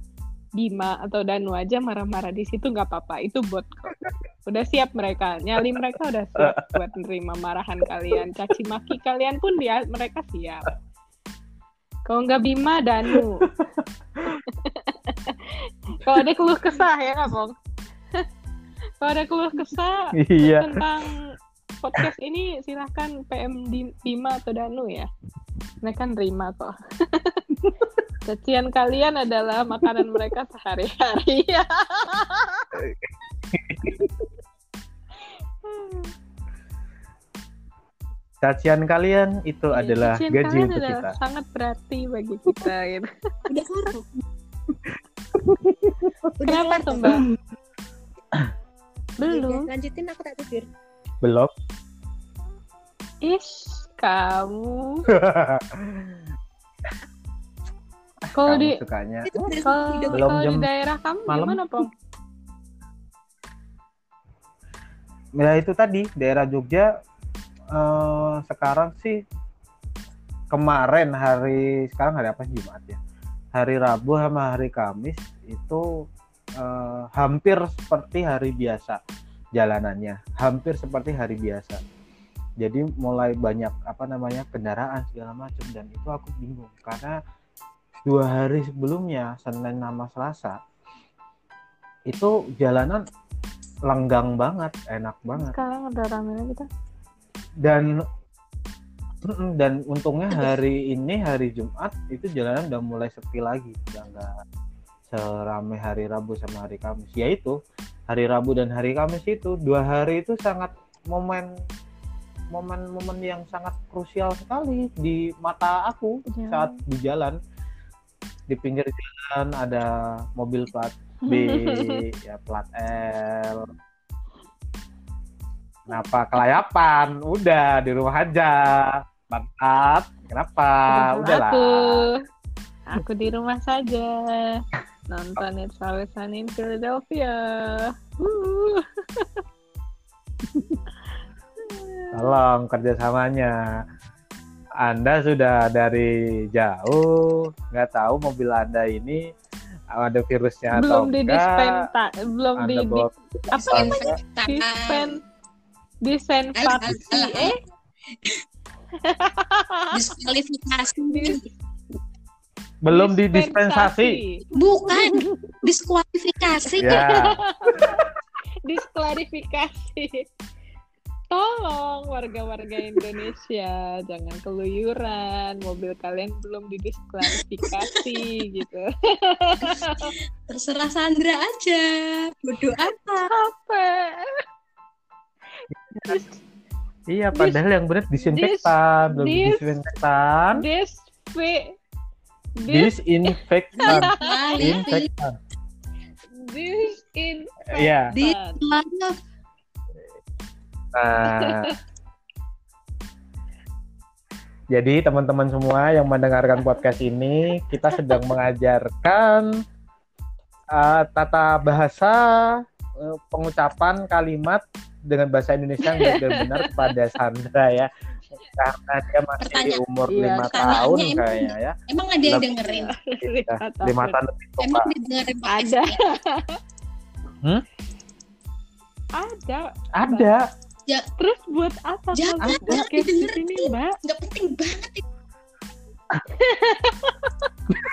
Bima atau Danu aja marah-marah di situ nggak apa-apa. Itu kok. Udah siap mereka, nyali mereka udah siap buat nerima marahan kalian, caci maki kalian pun dia mereka siap. Kalau nggak Bima, Danu. Kalau ada keluh kesah ya Bong? Kalau ada keluh kesah iya. tentang podcast ini silahkan PM di Bima atau Danu ya. Mereka nerima kok. Cacian kalian adalah makanan mereka sehari-hari. Cacian kalian itu adalah Cacian gaji kalian untuk adalah kita. sangat berarti bagi kita gitu. Udah kelar. Udah Kenapa tuh. Mbak? Udah, Belum. Lanjutin aku tak pikir. Belum. Ish, kamu. Kalau di sukanya. Kalau Belum kalau di jam daerah kamu malam. gimana, Pong? Ya itu tadi daerah Jogja eh, sekarang sih kemarin hari sekarang hari apa sih, Jumat ya hari Rabu sama hari Kamis itu eh, hampir seperti hari biasa jalanannya. Hampir seperti hari biasa. Jadi mulai banyak apa namanya kendaraan segala macam. Dan itu aku bingung. Karena dua hari sebelumnya Senin sama Selasa itu jalanan lenggang banget enak banget. Sekarang udah rame lagi tuh. dan dan untungnya hari ini hari Jumat itu jalanan udah mulai sepi lagi. Udah nggak serame hari Rabu sama hari Kamis yaitu hari Rabu dan hari Kamis itu dua hari itu sangat momen momen-momen yang sangat krusial sekali di mata aku Ya. saat di jalan di pinggir jalan ada mobil plat B ya plat L Kenapa kelayapan? Udah di rumah aja. Mantap. Kenapa? Udahlah. Aku, aku di rumah saja nonton It's Always Sunny in Philadelphia. Tolong kerjasamanya. Anda sudah dari jauh, nggak tahu mobil Anda ini ada virusnya atau belum di enggak. dispenta, belum di, Anda di apa namanya? Dispen, eh? Diskualifikasi. Belum didispensasi. Bukan. Diskualifikasi. Ya, Disklarifikasi. Tolong warga-warga Indonesia jangan keluyuran, mobil kalian belum didisklarifikasi gitu. Terserah Sandra aja. Bodoh. Apa? iya padahal yang benar disinfektan, belum dis- disinfektan, Dis dis disinfektan, Nah, infektan. disin Iya. Di Nah, jadi teman-teman semua yang mendengarkan podcast ini, kita sedang mengajarkan uh, tata bahasa, uh, pengucapan kalimat dengan bahasa Indonesia yang baik dan benar kepada Sandra ya. Karena dia masih di Pertanyaan. umur Iya, lima tahun emang- kayaknya ya. Emang ada yang dengerin? Ya, lima tahun lebih tua. Emang podcast Ada. ini? Hmm? Ada. Ada. Ya. Terus buat apa Jangan, jangan di didengerin. sini, Mbak? nggak penting banget itu.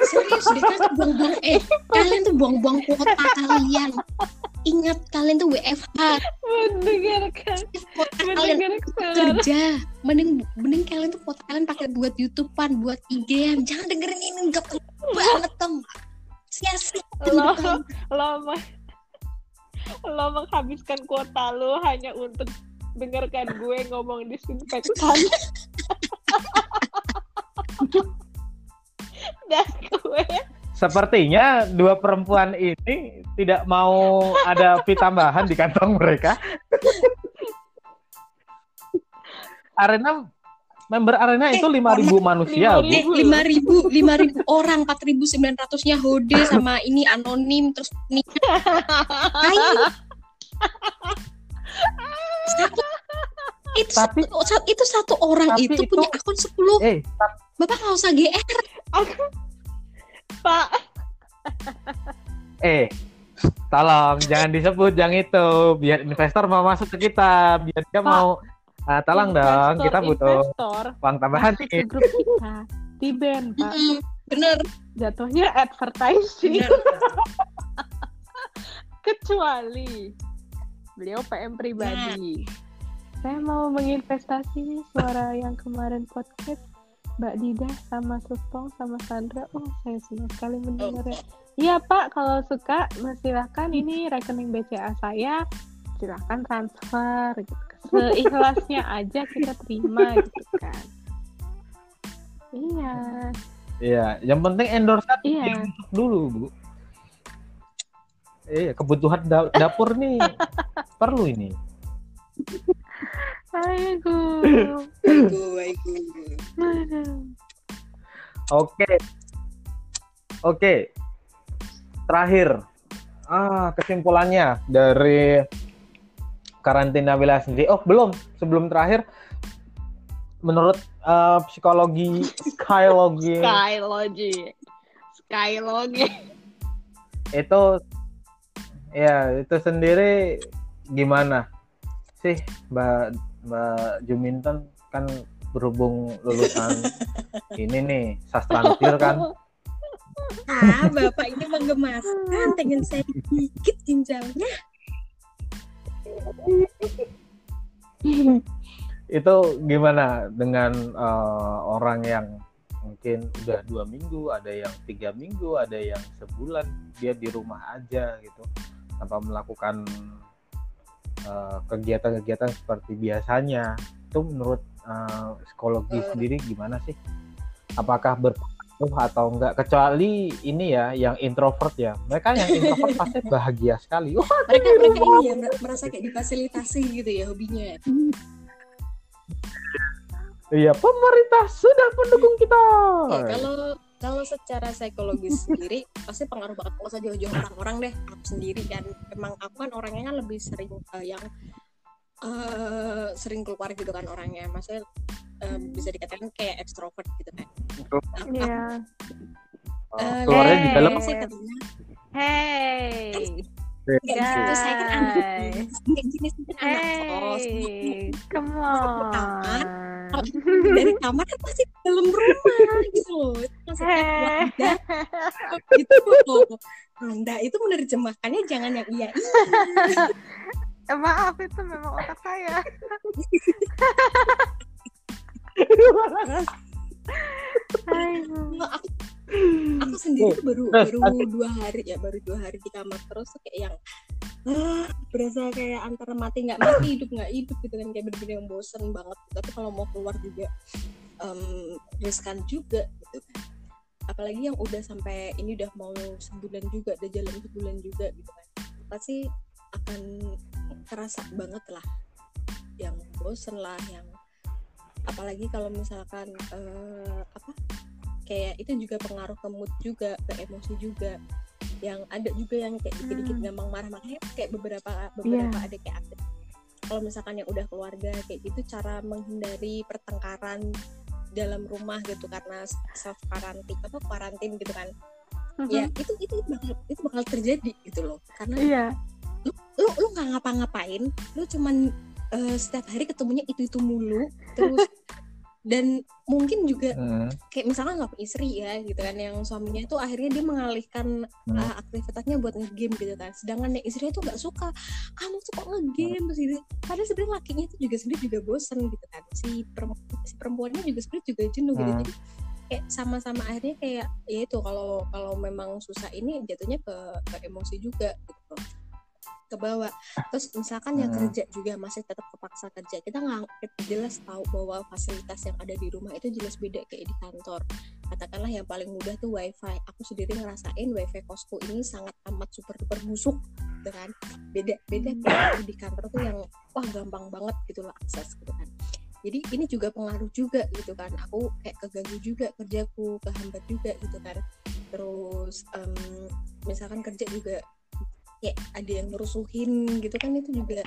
serius deh kan buang-buang eh kalian tuh buang-buang kuota kalian ingat kalian tuh WFH Mendengarkan, kalian kerja. Mending mending kalian tuh kuota kalian pakai buat YouTubean buat IG-an jangan dengerin ini nggak penting banget dong sia-sia Lo, lo, lo menghabiskan kuota lo hanya untuk dengarkan gue ngomong disinfektan. Dan gue Sepertinya dua perempuan ini tidak mau ada fee tambahan di kantong mereka. Arena member arena itu 5.000 manusia, Bu. 5.000. Eh, lima ribu lima ribu orang empat ribu sembilan ratusnya Hode sama ini anonim terus ini ayo satu itu Tapi- satu, sa- itu satu orang tapi itu, itu- punya akun 10 Eh, bapak nggak usah GR aku Pak, eh, tolong jangan disebut yang itu, biar investor mau masuk ke kita, biar dia Pak, mau Ah, tolong dong, investor- kita butuh investor uang tambahan nih. ke grup kita di band Pak. Bener Jatuhnya advertising. bener kecuali beliau PM pribadi. Saya mau menginvestasi suara yang kemarin podcast Mbak Dida sama Supong sama Sandra. Oh, saya senang sekali mendengarnya. Iya Pak, kalau suka silahkan ini rekening BCA saya silahkan transfer gitu. Seikhlasnya aja kita terima gitu kan. Iya, Iya, yang penting endorse iya. dulu, Bu. Iya, kebutuhan da- dapur nih perlu ini. Aigu, aigu. Aduh. Oke. Oke. Terakhir. Ah, kesimpulannya dari karantina wilayah sendiri. Oh, belum. Sebelum terakhir menurut eh, psikologi psikologi Skylogy. Skylogy. itu ya itu sendiri gimana sih Mbak Mbak Juminton kan berhubung lulusan ini nih sastra nuklir kan. Ah bapak ini menggemaskan pengen saya dikit ginjalnya. Itu gimana dengan eh, orang yang mungkin udah dua minggu ada yang tiga minggu ada yang sebulan dia di rumah aja gitu. Tanpa melakukan eh, kegiatan-kegiatan seperti biasanya. Itu menurut eh, psikologi Eh. sendiri gimana sih? Apakah berpengaruh atau enggak? Kecuali ini ya yang introvert ya. Mereka yang introvert pasti bahagia sekali. Wah, mereka mereka ini ya mer- merasa kayak difasilitasi gitu ya hobinya iya pemerintah sudah mendukung kita. Ya, kalau kalau secara psikologis sendiri pasti pengaruh banget. Kalau saja jauh orang-orang deh aku sendiri. Kan memang aku kan orangnya kan lebih sering eh, yang eh, sering keluar gitu kan orangnya. Maksudnya eh, bisa dikatakan kayak ekstrovert gitu kan. Iya. Eh, keluarnya di dalam. sih katanya. Hey. Kayak gitu saya kan anak kayak gini saya kan anak kos Hey. Come Kamar. on. dari kamar kan pasti di dalam rumah gitu loh itu maksudnya Hey. keluarga gitu loh anda itu menerjemahkannya jangan yang iya iya maaf itu memang otak saya. Aduh. Aku sendiri tuh baru Terus, baru dua hari ya baru dua hari di kamar terus tuh kayak yang ah, berasa kayak antara mati nggak mati hidup nggak hidup gitu kan kayak bener-bener yang bosen banget. Tapi kalau mau keluar juga em, riskan juga gitu kan. Apalagi yang udah sampai ini udah mau sebulan juga udah jalan sebulan juga gitu kan. Pasti akan kerasa banget lah yang bosen lah yang apalagi kalau misalkan eh, apa kayak itu juga pengaruh ke mood juga ke emosi juga. Yang ada juga yang kayak dikit-dikit Hmm. gampang marah-marah kayak beberapa beberapa ada kayak aku kalau misalkan yang udah keluarga kayak gitu cara menghindari pertengkaran dalam rumah gitu karena self karantin apa karantin gitu kan. Ya itu itu bakal itu bakal terjadi gitu loh. Karena Iya. lu lu nggak ngapa-ngapain lu cuman eh, setiap hari ketemunya itu itu mulu terus dan mungkin juga Hmm. kayak misalkan nggak istri ya gitu kan yang suaminya itu akhirnya dia mengalihkan Hmm. uh, aktivitasnya buat ngegame gitu kan. Sedangkan yang istrinya tuh nggak suka. Kamu tuh kok ngegame? Terus gitu padahal sebenarnya lakinya tuh juga sendiri juga bosen gitu kan. Si, perem- si perempuannya juga sebenarnya juga jenuh gitu. Hmm. jadi kayak sama-sama akhirnya kayak ya itu kalau kalau memang susah ini jatuhnya ke, ke emosi juga gitu ke bawah. Terus misalkan yang Hmm. kerja juga masih tetap kepaksa kerja kita nggak jelas tahu bahwa fasilitas yang ada di rumah itu jelas beda kayak di kantor. Katakanlah yang paling mudah tuh wifi. Aku sendiri ngerasain wifi kosku ini sangat amat super duper busuk gitu kan. Beda beda kayak di kantor tuh yang wah gampang banget gitu loh akses gitu kan. Jadi ini juga pengaruh juga gitu kan. Aku kayak keganggu juga kerjaku kehambat juga gitu kan. Terus em, misalkan kerja juga kayak ada yang ngerusuhin gitu kan itu juga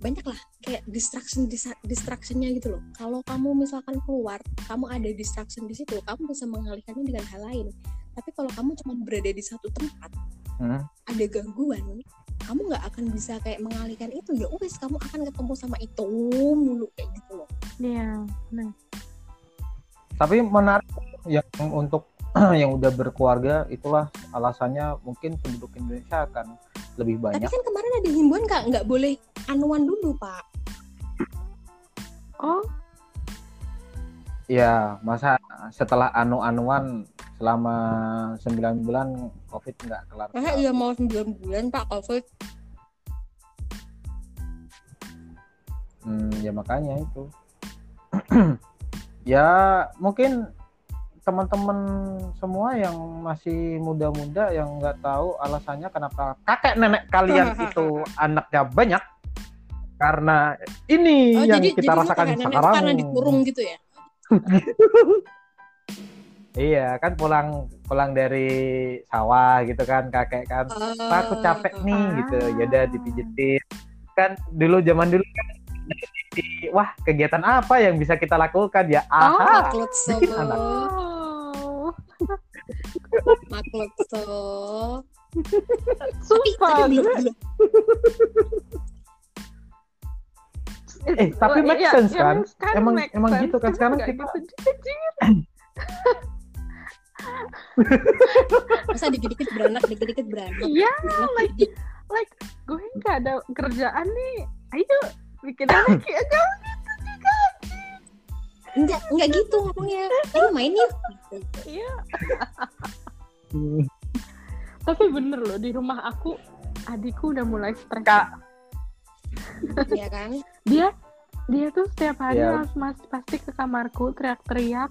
banyak lah kayak distraction dis- distractionnya gitu loh kalau kamu misalkan keluar kamu ada distraction di situ kamu bisa mengalihkannya dengan hal lain tapi kalau kamu cuma berada di satu tempat Hmm. ada gangguan kamu nggak akan bisa kayak mengalihkan itu ya wes kamu akan ketemu sama itu mulu kayak gitu loh Iya, benar. Tapi menarik yang untuk yang udah berkeluarga itulah alasannya mungkin penduduk Indonesia akan lebih tapi banyak. kan kemarin ada himbauan kak nggak boleh anuan dulu pak Oh, Ya, masa setelah anu-anuan selama 9 bulan COVID nggak kelar. masa iya mau 9 bulan pak covid Hmm, ya makanya itu. ya mungkin teman-teman semua yang masih muda-muda yang nggak tahu alasannya kenapa kakek nenek kalian itu anaknya banyak karena ini oh yang jadi kita jadi rasakan sekarang. karena dikurung gitu ya Iya kan pulang pulang dari sawah gitu kan kakek kan. Pak aku capek nih Ah. gitu. Ya udah dipijitin. Kan dulu zaman dulu kan wah kegiatan apa yang bisa kita lakukan ya? Aha. makluk so bikin anak. Makluk so tapi Sumpah, tapi gue- belum Eh, tapi Oh, make iya, sense iya, kan? sekarang Emang- make emang sense. gitu kan? Sekarang kita- gitu masa dikit-dikit beranak dikit-dikit beranak Iya, Beranak like, dikit. like gue nggak ada kerjaan nih. Ayo bikin anak ya gitu juga. enggak enggak gitu ngomongnya ayo main yuk Iya. Tapi bener loh di rumah aku adikku udah mulai stres. Kak. ya kan Dia dia tuh setiap hari Iya. harus mas pasti ke kamarku teriak-teriak.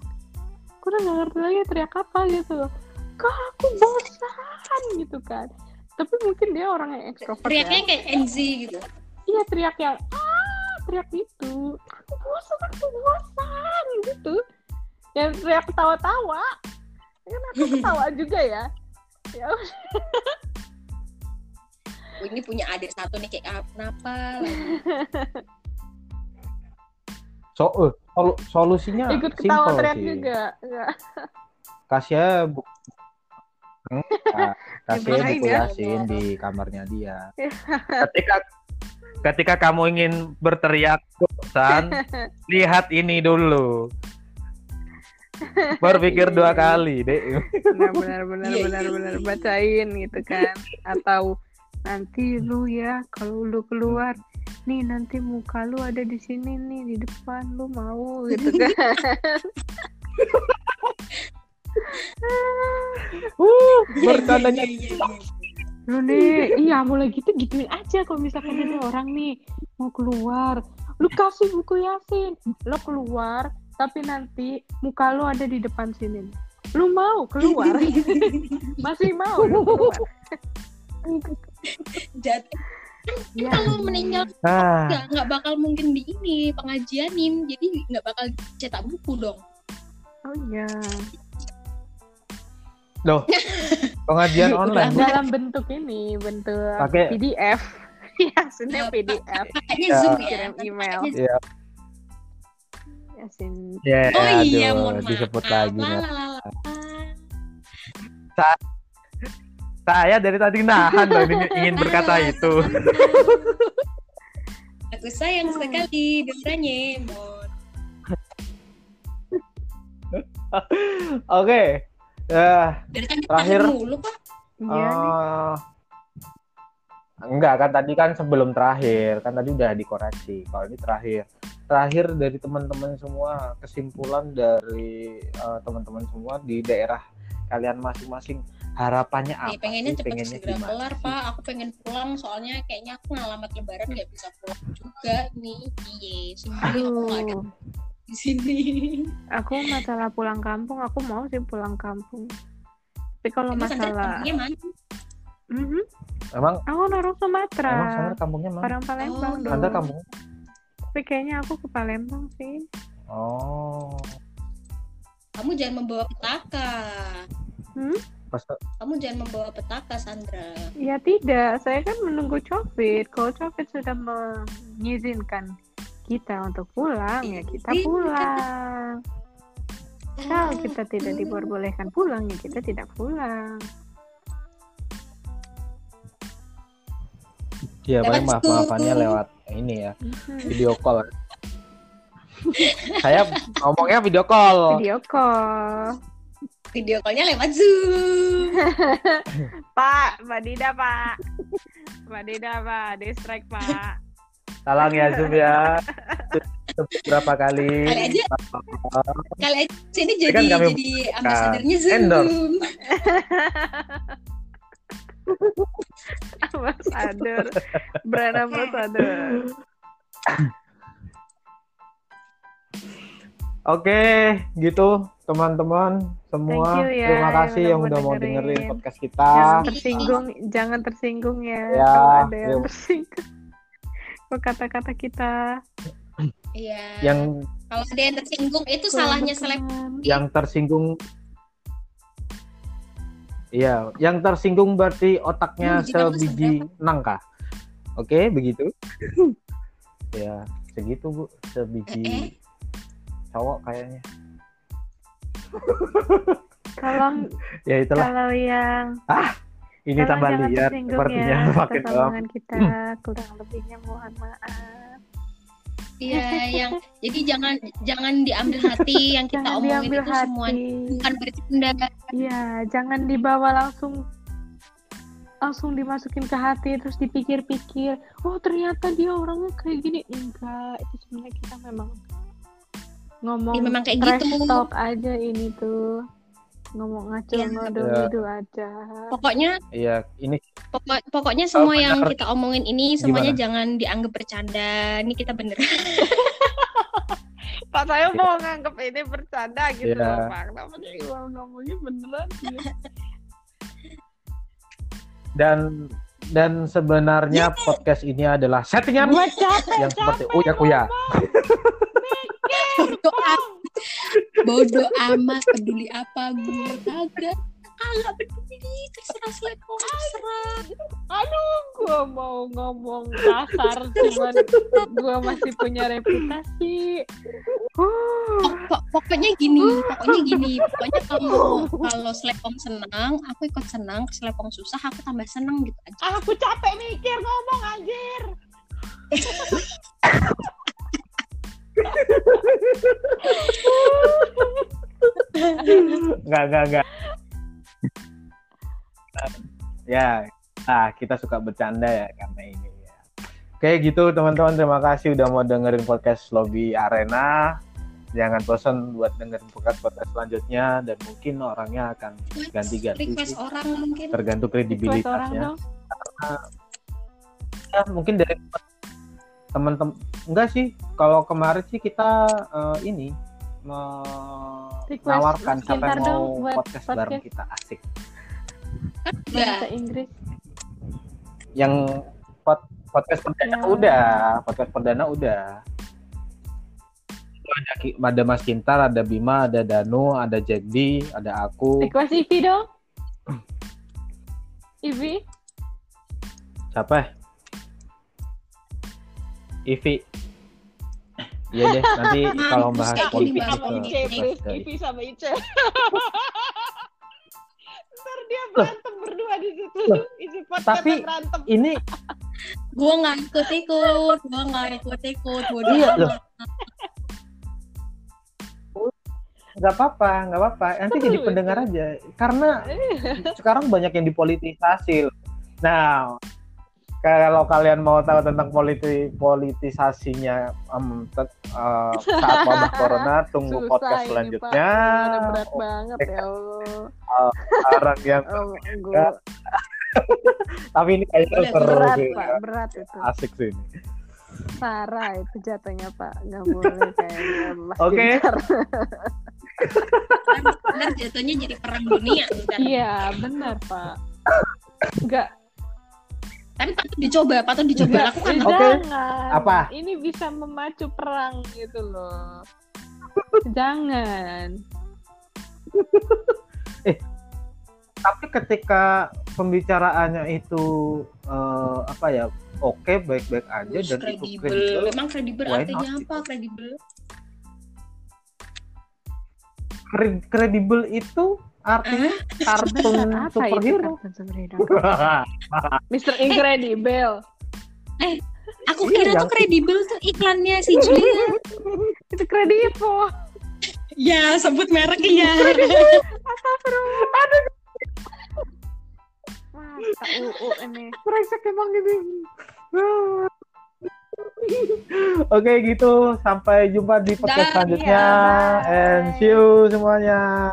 Aku udah gak ngerti lagi teriak apa gitu. Kak aku bosan gitu kan. Tapi mungkin dia orang yang ekstrovert ya. teriaknya kayak NZ gitu Iya teriak yang ah teriak gitu. Aku bosan, aku bosan gitu. Ya teriak ketawa-tawa. Ya Kan aku ketawa juga ya. Ya. Oh, ini punya adik satu nih kayak "Ah, kenapa lagi So, eh, sol- solusinya ikut ketawa simple teriak sih. juga. Ya. Kasih buku Enggak, kasih Dibelain buku ya. Yasin di kamarnya dia. ketika ketika kamu ingin berteriak bosan, lihat ini dulu. Berpikir dua kali, deh. benar benar benar Iya, benar iya, benar. iya. bacain gitu kan. Atau nanti lu ya kalau lu keluar nih nanti muka lu ada di sini nih di depan lu mau gitu kan. Uh, Iya, iya, iya, iya, iya. lu nih iya mulai gitu gituin aja kalau misalkan ada orang nih mau keluar. Lu kasih buku yasin lo keluar tapi nanti muka lu ada di depan sini. Lu mau keluar? Masih mau? Lu keluar Jadi ya, kalau meninggal ah, nggak nggak bakal mungkin di ini pengajianin jadi nggak bakal cetak buku dong. Oh iya. Loh. Pengajian online, dalam bentuk ini bentuk Pakai- PDF Yasinnya PDF pakainya Ya. zoom ya. kirim email. Iya. Yasin Ya, oh iya aduh, mohon maaf disebut lagi. Nat. Lalalala. Saya dari tadi nahan loh ini ingin berkata itu. Aku sayang sekali dengannya, Mon. Oke. Ya, tadi Terakhir. mulu, Pak. Iya eh, enggak kan tadi kan sebelum terakhir kan tadi udah dikoreksi. Kalau ini terakhir. Terakhir dari teman-teman semua kesimpulan dari eh, teman-teman semua di daerah kalian masing-masing harapannya apa? Nih, pengennya sih? Pengennya segera gimana kelar? Pak. Aku pengen pulang soalnya kayaknya aku ngalamat lebaran nggak bisa pulang juga nih. Iye, sembuh aku nggak ada di sini. aku masalah pulang kampung, aku mau sih pulang kampung. Tapi kalau Emang masalah, mana? Mhm, Emang aku orang Sumatera, emang Sandra kampungnya mana? orang Palembang Oh, dong. Sandra kampung. Tapi kayaknya aku ke Palembang sih. Oh. Kamu jangan membawa petaka. Hmm? Pas Kamu jangan membawa petaka, Sandra. Ya tidak, saya kan menunggu Covid. Kalau Covid sudah mengizinkan kita untuk pulang, ya kita Izinkan. pulang. Kalau kita tidak diperbolehkan pulang, ya kita tidak pulang. Ya paling maaf maafannya lewat ini ya Mhm. video call. Saya ngomongnya video call. Video call. Video call-nya lewat Zoom. Pak, Mbak Dida, Pak. Mbak Dida, Pak. Distract, Pak. Salam ya Zoom ya. Berapa kali? Kali aja. Kali aja sini jadi kan jadi ambasadornya Zoom. endorse. Ambassador. Brand ambassador. Oke, gitu teman-teman semua. Thank you ya, Terima kasih yang yang udah mau dengerin. dengerin podcast kita. Jangan tersinggung, jangan tersinggung ya. Ya, kalau ada yang tersinggung. Kok kata-kata kita Iya. Yang Kalau ada yang tersinggung itu salahnya seleb. yang tersinggung Iya, yang tersinggung berarti otaknya Hmm, sebiji nangka. Oke, begitu. ya, segitu Bu, Eh, sebiji cowok kayaknya. Kalau Ya itulah, kalau yang ini kalau tambah liar tersinggung sepertinya ya, makin kita kurang lebihnya mohon maaf. Iya, yang jadi jangan jangan diambil hati yang kita Jangan omongin itu semua hati. bukan bercanda. Iya, jangan dibawa langsung langsung dimasukin ke hati terus dipikir-pikir, oh ternyata dia orangnya kayak gini. Enggak, itu sebenarnya kita memang ngomong Ya, memang kayak trash gitu. talk aja ini tuh. Ngomong ngacul Iya. ngodol Ya. ngidul aja. Pokoknya Iya, ini pokok, pokoknya semua benar. yang kita omongin ini semuanya Gimana? jangan dianggap bercanda. Ini kita bener. Pak saya mau nganggep ini bercanda gitu Iya. loh, Pak. Kenapa sih ngomongnya beneran sih? dan dan sebenarnya podcast ini adalah settingan capek, yang seperti uya kuya. Amat. Bodoh amat peduli apa gue kagak. Kagak peduli terserah seleko terserah. Aduh, gua mau ngomong kasar cuman gua masih punya reputasi. Pok- pok- pokoknya gini, pokoknya gini, pokoknya kalau kalau selepong senang, aku ikut senang, selepong susah, aku tambah senang gitu aja. aku capek mikir ngomong anjir. Enggak, enggak, enggak. ya, ah kita suka bercanda ya karena ini ya. Oke gitu teman-teman, terima kasih udah mau dengerin podcast Lobby Arena. Jangan bosan buat dengerin podcast podcast selanjutnya dan mungkin orangnya akan ganti-ganti Request orang mungkin. tergantung Request orang kredibilitasnya. dong. Ya, mungkin dari teman-teman enggak sih kalau kemarin sih kita eh, ini menawarkan siapa yang mau buat podcast, bareng podcast. kita asik Udah. Bahasa Inggris. yang pod- podcast perdana Ya. udah podcast perdana udah ada, ada Mas Kintar ada Bima ada Danu ada Jadi ada aku Request Ivi dong. Ivi. siapa? Ivi Iya deh, nanti kalau bahas politik itu Ivi sama Ice. Ntar dia berantem berdua di situ. Isi podcast tapi- berantem. ini gue nggak ikut ikut gue nggak ikut ikut bodoh Iya, loh. nggak apa-apa nggak apa-apa nanti Seru jadi itu. pendengar aja karena sekarang banyak yang dipolitisasi loh. nah kalau kalian mau tahu tentang politi politisasinya em, tet- eh, saat wabah corona tunggu Susah podcast ini, selanjutnya Pak. Gimana berat banget ya Allah. orang yang Oh, tapi ini kayaknya seru berat sih Pak, berat itu. asik sih ini Sarah itu jatuhnya Pak, nggak boleh kayaknya. Oke. Gintar. Ntar jatuhnya jadi perang dunia ntar. Iya, benar Pak. Nggak, tapi patut dicoba patut dicoba lakukan Oke. jangan. Apa? Ini bisa memacu perang gitu loh. Jangan. tapi ketika pembicaraannya itu eh, apa ya oke baik-baik aja Terus dan itu kredibel kredibel memang kredibel artinya not? apa kredibel Kre- kredibel itu kartun itu superhero kartun superhero? Mr. Incredible. aku Iya, kira yang- tuh kredibel tuh iklannya si Julia Itu kredivo. ya sebut merek ya Masa UU ini. brengsek emang ini Oke gitu sampai jumpa di podcast Dah, selanjutnya iya, bye. and see you semuanya